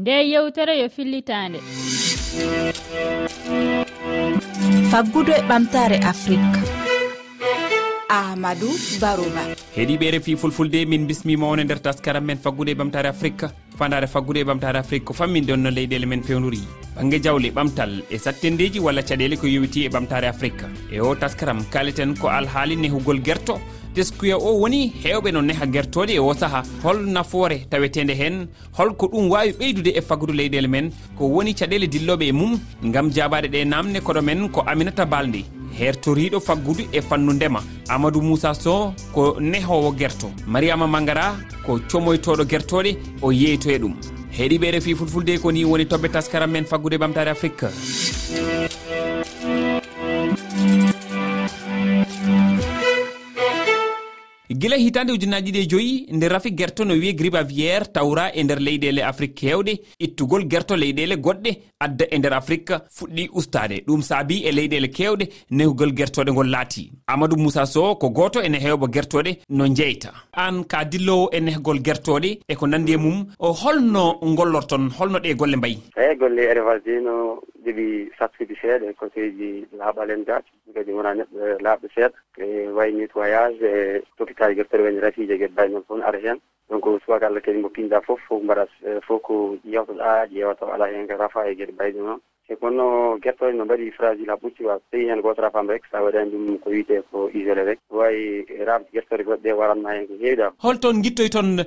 nde yewtere yo fillitande. Faggudu e ɓamtare afrique amadou barouba heeɗiɓe refi fulfulde min bismima on e nder taskaram men faggude e ɓamtare afrique fandare faggude e ɓamtare afrique ko famminɗon no leyɗele men fewnori banggue jawle ɓamtal e sattendeji walla caɗele ko yowiti e ɓamtare afrique e o taskaram kaliten ko alhaali nehugol guerto teskuya o woni hewɓe no neha guertode e o saaha hol nafoore tawetede hen. Holko ɗum wawi ɓeydude e faggudu leyɗele men. Ko woni caɗele dilloɓe e mum gam jabaɗe ɗe namde koɗo men ko aminata balde. hertoriɗo faggudu e fannu ndema amadou moussa sow ko nehowo guerto mariama mangara ko comoytoɗo guertoɗe o yeyto e ɗum. Heeɗiɓe refi fulfulde koni woni toɓɓe taskaram men faggude ɓamtare afrique. gila hitande ujunaji ɗi e joyi nde rafi guerto no wiye gribaviére tawra e nder leyɗele afrique kewɗe ittugol guerto leyɗele goɗɗe adda e nder afrique fuɗɗi ustade ɗum saabi e leyɗele kewɗe nehugol guertoɗe ngol laati. Amadou moussa sow ko goto ene hewɓa guertoɗe no jeyta an ka dillowo e nehgol guertoɗe e ko nandi e mum holno gollorton holno ɗe golle mbayi? Eyi golle rfasino jogi sattude seeɗa e ji laaɓal en gaati kadi wona neɗɗo eh, laaɓɗo seeɗa. E wayi nettoyage e hôpital guertere woni rafiji e gueɗe bayi noon fof ara heen donc subaka allah kadi mo pinɗa fof fof mbaɗa eh, fof ko ƴewtoɗa ƴeewa taw ala heen ko rafa e gueɗe bayde noon. e kono guertoɗe no mbaɗi fragile ha ɓucci wa tawi hen goto rafama rek sa waɗani ɗum ko wiyete ko isolé rek. Wawi rabde guertoɗe goɗɗe waranma hen ko heewi ɗam holton guittoy toon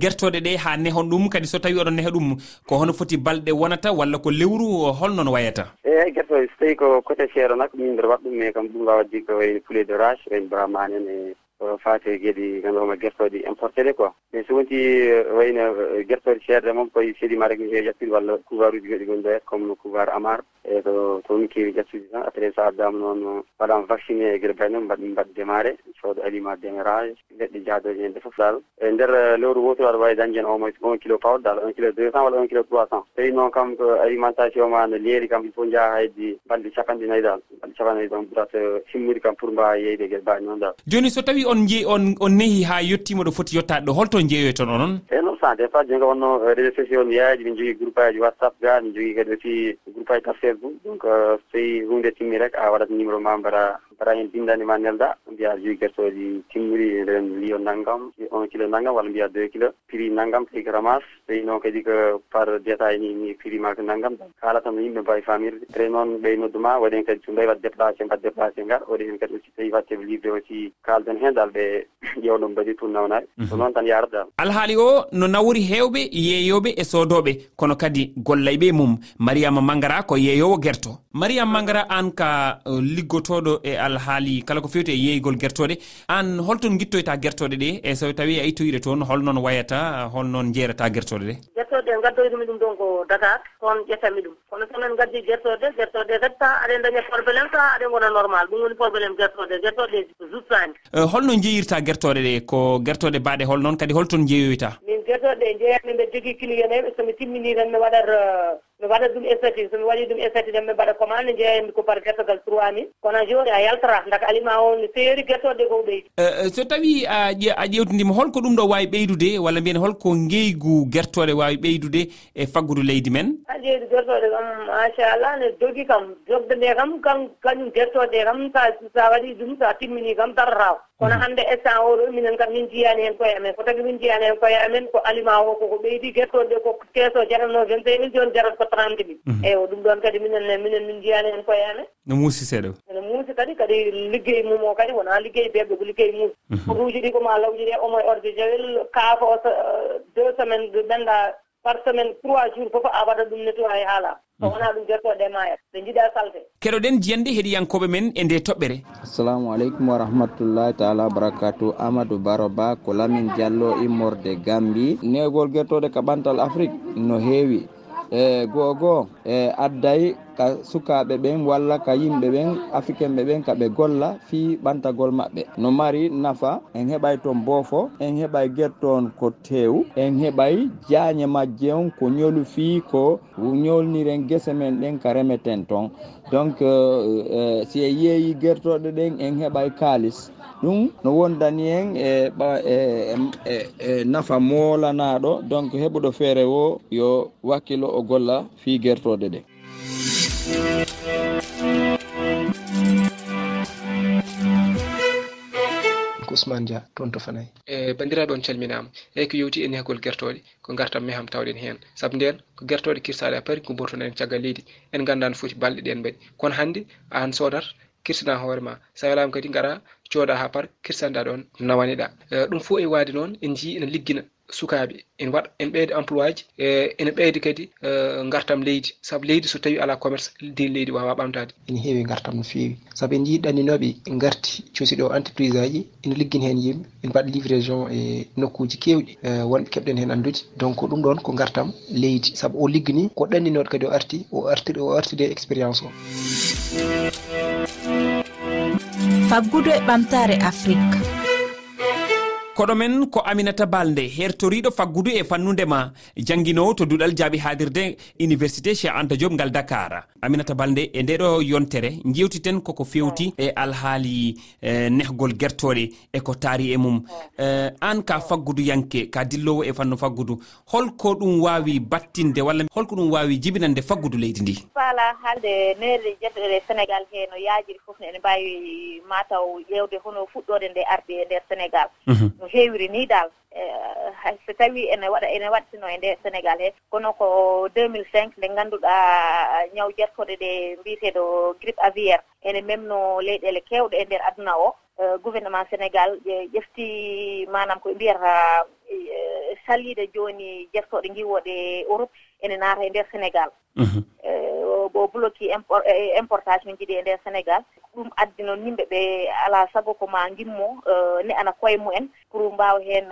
guertoɗe eh, ɗe ha nehon ɗum? Kadi so tawi oɗon neha ɗum ko hono foti balɗe wonata walla ko lewru holnoon wayata? Eyi guertoɗe so tawi ko côté seero nak min mbiɗa waɗa ɗum mais kam ɗum wawaddi ko wayno poulet de rache wayno bramane en e faate fate geeɗi ganduɗoma guertoɗi importé ɗe quoi. Mais so wonti eh, wayno eh, guertoɗe ceerde moom koye seedi ma rek e ƴattude walla couvoir uji goɗi gonɗo hen comme couvoir amar e ko toon kewi ƴattude tan. Après sa addama noon waɗama vacciné e gueɗe bayno mbaɗ mbaɗ démarré sooda aliment démarrage leɗɗe jaadoji hen ɗe foof dal e nder eh, lewru woturu aɗa wawi dañde hen au moins un kilo pawɗo dal un kilo deux cent walla un kilo trois cent. Tawi noon kam ko alimentation ma no leeri kam il faut jaaha haydi balɗe capanɗe nayyi dal balɗe capanɗe nayyi ɗon ɓurata simmude kam pour mbawa yeyde e gueɗe mbaɗi noon dal joni so tawi on jeeyi on on nehi ha yettima ɗo foti yettade ɗo holto jeeyoy toon onon? Eyi non sans dépend jonga wonno eh, réseau sociaux mi yaaji min jogui groupe aji whatsapp ga min jogui kadi aussi groupe aji tan facebook. Donc euh, so tawi hunde timmi rek a waɗat numéro ma mbara mbaɗa hen bindanima nelda mbiya jus guertoji timmiri e nden liyo naggam e un kilo naggam walla mbiya deux kilo. Prix naggam tawi ko ramas tawi noon kadi ko par détail ni ni prix ma ko naggam kalatan no yimɓe mbawi famirde tawi noon ɓey nodduma waɗi hen kadi so mbawi wadde déplacé mbaɗ déplacé ngar. Waɗi hen kadi aussi tawi watte livré aussi kalden hen dal ɓe ƴewɗo mbaɗi tour nawnaɓe mhm. so noon tan yarata. Dal alhaali o no nawri hewɓe yeeyoɓe e sodoɓe kono kadi gollayɓe mum. Mariama mangara ko yeeyowo guerto mariama mangara an ka uh, liggotoɗo e al kal haali kala ko fewti e yeeygol guertoɗe an holton guittoyta guertoɗe ɗe e so tawi a ittoyiɗe toon holnoon wayata holnoon jeerata guertoɗe ɗe? Guertoɗe ɗe gaddoytumi ɗum ɗon ko dakar toon ƴettami ɗum. Kono somin gaddi guertoɗe guertoɗe kadi sa aɗen daña probléme ta aɗen gona normal. Ɗum woni probléme guertoɗe guertoɗe juttani e, holno jeeyirta guertoɗe ɗe ko guertoɗe mbaɗe holnoon kadi holton jeeyoyta min guertoɗe ɗe jeeyatmi mbeɗa jogui client somi timmini tan mi waɗat mi waɗat ɗum estati somi waɗi ɗum estati tan mi mbaɗa commande jeeyami ko par guertogal trois mille kono joni a yaltata daka aliment o no feeri guertode ko ɓeydi eh, eh, so tawi a ƴewtidima holko ɗum ɗo wawi ɓeydude walla mbiyen holko ngeygu guertode wawi ɓeydude e faggudu leydi men? Leydi guertode kam machallah ne jogui kam jogde nde kam kam kañum guertode kam sa sa waɗi ɗum sa timmini kam tarataw kono mhm. hannde e instant oɗo minen kam min jiyani hen koye amen ko tagi min jiyani hen koye amen ko aliment o koko ɓeydi guettoɗe ko keeso jaratno vingt cinq mille joni jarat ko trente mille. Mhm. Eyyi o ɗum ɗon kadi minen minen min jiyani hen koye amen no muusi seeɗa ene muusi kadi kadi liggey mum o kadi wona liggey beɓɓe ko liggey muusi. Mhm. Oto uji ɗi koma lawji ɗi e omo e ordre jawel kaafo uh, deux semaine ɓenda par semaine trois jours fof a waɗa ɗum nettoyé haala. So hmm. wona ɗum jertoɗe mayat ɓe jiiɗa salde. Keɗoɗen jiyande heeɗiyankoɓe men e nde toɓɓere. Assalamu aleykum wa rahmatullahi taala wabarakatu amadou baroba ko lamin diallo immorde gambi. Negol guertoɗe kaɓantal afrique no heewi. E goho goo e adday ka sukaɓe ɓen walla ka yimɓe ɓen africain ɓe ɓen kaɓe golla fi ɓantagol maɓɓe. No mari nafa en heɓay toon boofo en heɓay guertoon ko tew en heɓay jaañe majje on ko ñolu fi ko ñolniren guese men ɗen ka remeten toon donc euh, euh, si e yeeyi guertoɗe ɗen en heɓay kaalis. Ɗum no wondani en e e, e, e nafa moolanaɗo donc heɓuɗo feere o yo wakkilo o golla fi guertoɗe ɗen ousmane dia toon to fanayi. E bandiraɓe on calminama. Eyyi ko yewti en hegol guertoɗe ko gartanmi ham tawɗen hen saabu nden ko guertoɗe kirsaɗe a paari ko bortono e en caggal leydi en ganda no foti balɗe ɗen mbaɗi. Kono hannde an sodat kirsana hoorema sa welama kadi gara cooda ha par kirsanɗa ɗon nawaniɗa e, ɗum fo e waade noon en jii ene liggina. sukaɓe ene waɗa ene ɓeyda emploi ji e, ene ɓeyda kadi e, gartam leydi. Saabu leydi so tawi ala commerce nder leydi wawa ɓamtade ene heewi gartam no feewi. Saabu en jiiɗanninoɓe garti cosiɗo entreprise aji ene liggini hen yimɓe ene mbaɗa livraison e nokkuji kewɗi e, wonɓe keɓɗen hen andude donc ɗum ɗon ko gartam leydi. Saabu o liggini ko ɗanninoɗo kadi o arti o artide o artide expérience o. Faggudu e ɓamtare afrique. koɗomen ko aminata balde hertoriɗo faggudu e fannudema jangguinowo to duɗal jaaɓi hadirde université cheikh anta diob ngal dakar. Aminata balde e ndeɗo yontere jewtiten koko fewti e alhaali e, nehgol guertoɗe eko taari e mum. E, an ka faggudu yanke ka dillowo e fannu faggudu. Holko ɗum wawi battinde walla holko ɗum wawi jibinande faggudu leydi ndi? Faala haalde nerɗe jeddoɗe sénégal he no yaajiri fof ne ene mbawi mataw ƴewde hono fuɗɗode nde arde e nder sénégal. Mhm. Ɗum heewiri ni dal. Eh, hay so tawi ene waɗa ene waɗtino e nde sénégal he kono ko 2005 nde ngannduɗa ñaw jertoɗe ɗe mbiyeteɗo grippe aviaire. Ene memno leyɗele kewɗe e nder aduna o. Eh, gouvernement sénégal ƴefti manam koɓe mbiyata eh, saliide jooni jertoɗe ngiwoɗe europe ene naata e nder sénégal. Mhm. go bloqui e, e, importation ji ɗi e nder sénégal ɗum addi noon yimɓe ɓe ala sago ko ma gimmo e, ne ana koye mumen pour mbawa hen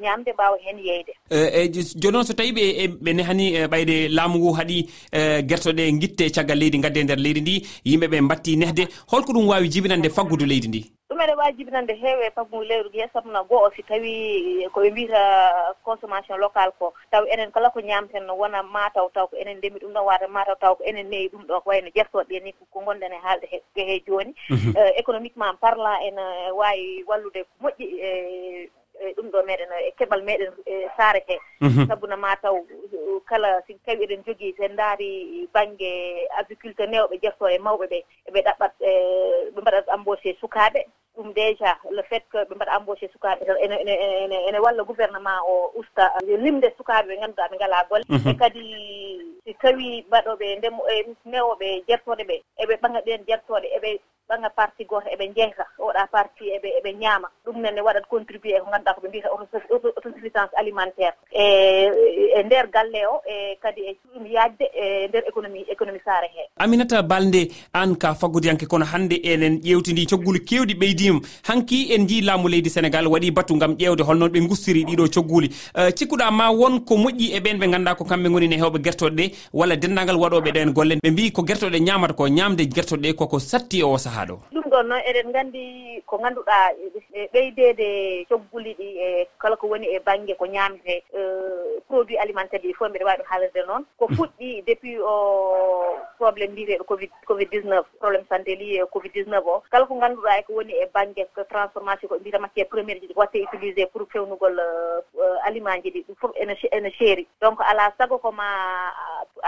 ñamde mbawa hen yeyde. Eyi joni noon so tawi ɓe ɓe nehani ɓayde laamu ngu haaɗi guertoɗe guitte caggal leydi gadde e nder leydi ndi yimɓeɓe batti nehde holko ɗum wawi jibinande faggudu leydi ndi? meɗe wawi jibinande heewe faamu leyru he sabuna goo si tawi eh, koɓe mbiyata consommation local ko taw enen kala ko ñamten wona mataw taw ko enen ndemi ɗum ɗon wata mataw taw ko enen neyi ɗum ɗo ko wayno jertoɗe ni ko gonɗen e haalde he joni mhm. eh, économiquement parlant ene eh, wawi wallude ko moƴƴi e ɗum ɗo meɗen e keɓal meɗen e saare he. Mhm. Sabuna mataw kala si tawi eɗen jogui sen daari banggue agriculture newɓe jerto e mawɓe ɓe eɓe ɗaɓɓat ɓe mbaɗat embauché sukaɓe ɗum déjà le fait que ɓe mbaɗa embauché sukaɓe tan ene ene walla gouvernement o usta limde sukaɓe ɓe ngannduɗa ɓe ngala golle mhm. e kadi si tawi mbaɗoɓe ndemo e newoɓe jertoɗe ɓe eɓe ɓaŋa ɗeen jertoɗe eɓe banggal parti goto eɓe jeyta oɗa parti eɓe eɓe ñaama. Ɗum nene waɗat contribué ko ganduɗa koɓe mbiyata autosuffisance alimentaire. E e nder galle o e kadi e ɗum yajde e nder économie économie saare he aminata balde an ka fagodiyanke kono hannde enen ƴewtidi cogguli kewɗi ɓeydima hanki en jii laamu leydi sénégal waɗi batu gam ƴewde holnoon ɓe gustiri ɗiɗo cogguli. E, cikkuɗa ma wonko moƴƴi e ɓen ɓe ganduɗa ko kamɓe gonine hewɓe guertoɗe ɗe walla dendagal waɗoɓe ɗen golle. Ɓe mbi ko guertoɗe ñamata ko ñamde guertoɗe ɗe koko satti o saaha ɗo? Ɗum ɗon noon eɗen gandi ko ganduɗa e ɓeydede cogguli ɗi e kala ko woni e banggue ko ñamete e produit alimentaire ɗi fof mbiɗa wawi ɗum haalirde noon. Ko hmm. fuɗɗi depuis o probléme mbiyeteɗo covid covid 19 probléme santé lié e covid 19 o. Kala ko ganduɗa eko woni e banggue transformation ko mbiyata matiére premiére ji ɗi watte utilisé pour fewnugol aliment ji ɗi ɗum foof ene ene seeri donc ala sago koma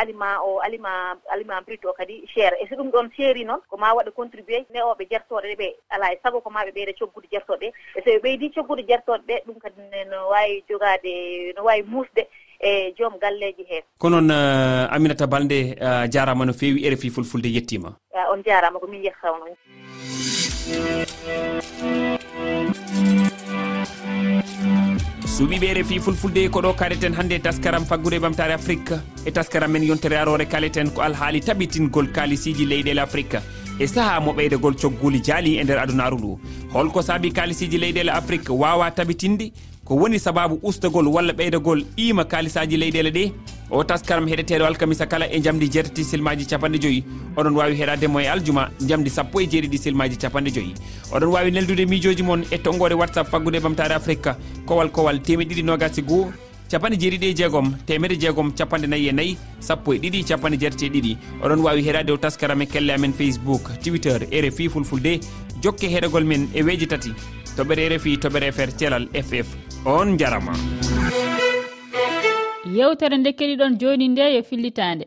aliment o aliment aliment brut o kadi cher. E so ɗum ɗon seeri noon ko ma waɗa contribué newoɓe jertoɗe ɓe. Ala e sago ko ma ɓe ɓeyda coggude jertoɗe. Ɓe e so ɓe ɓeydi coggude jertoɗe ɓe ɗum kadi no wawi jogade no wawi musde e joom galleji heen ko noon uh, aminata balde uh, jarama no fewi rfi fulfulde yettima? Uh, on jarama ko min yettata on. suuɓiɓe refi fulfulde ko ɗo kaleten hannde e taskaram faggude ɓamtare afrique e taskaram men yontere arore kaleten ko alhaali taɓitingol kaalisiji leyɗele afrique e saaha mo ɓeydegol cogguli jaali e nder adunaru ndu. Holko saabi kaalisiji leyɗele afrique wawa tabitinde ko woni sababu ustagol walla ɓeydagol qima kaalisaji leyɗele ɗe? o taskaram heɗeteɗo alkamisa kala e jamdi jeetati silmaji capanɗe joyyi oɗon wawi heɗademo e aljuma jamdi sappo e jeeɗiɗi silmaji capanɗe joyyi oɗon wawi neldude miijoji moon e tonggode whatsapp faggude ɓamtare afrique kowal kowal temeɗiɗi nogasi e goho capanɗe jeeɗiɗi e jeegom temedde jeegom capanɗe nayyi e nayyi sappo e ɗiɗi capanɗe jeetati e ɗiɗi. Oɗon wawi heɗade o taskaram e kelle amen facebook twitter rfi fulfulde. Jokke heɗogol men e weeji tati. Toɓɓere rfi toɓɓere fr thelal ff on jarama yewtere nde keɗiɗon joni nde yo fillitande.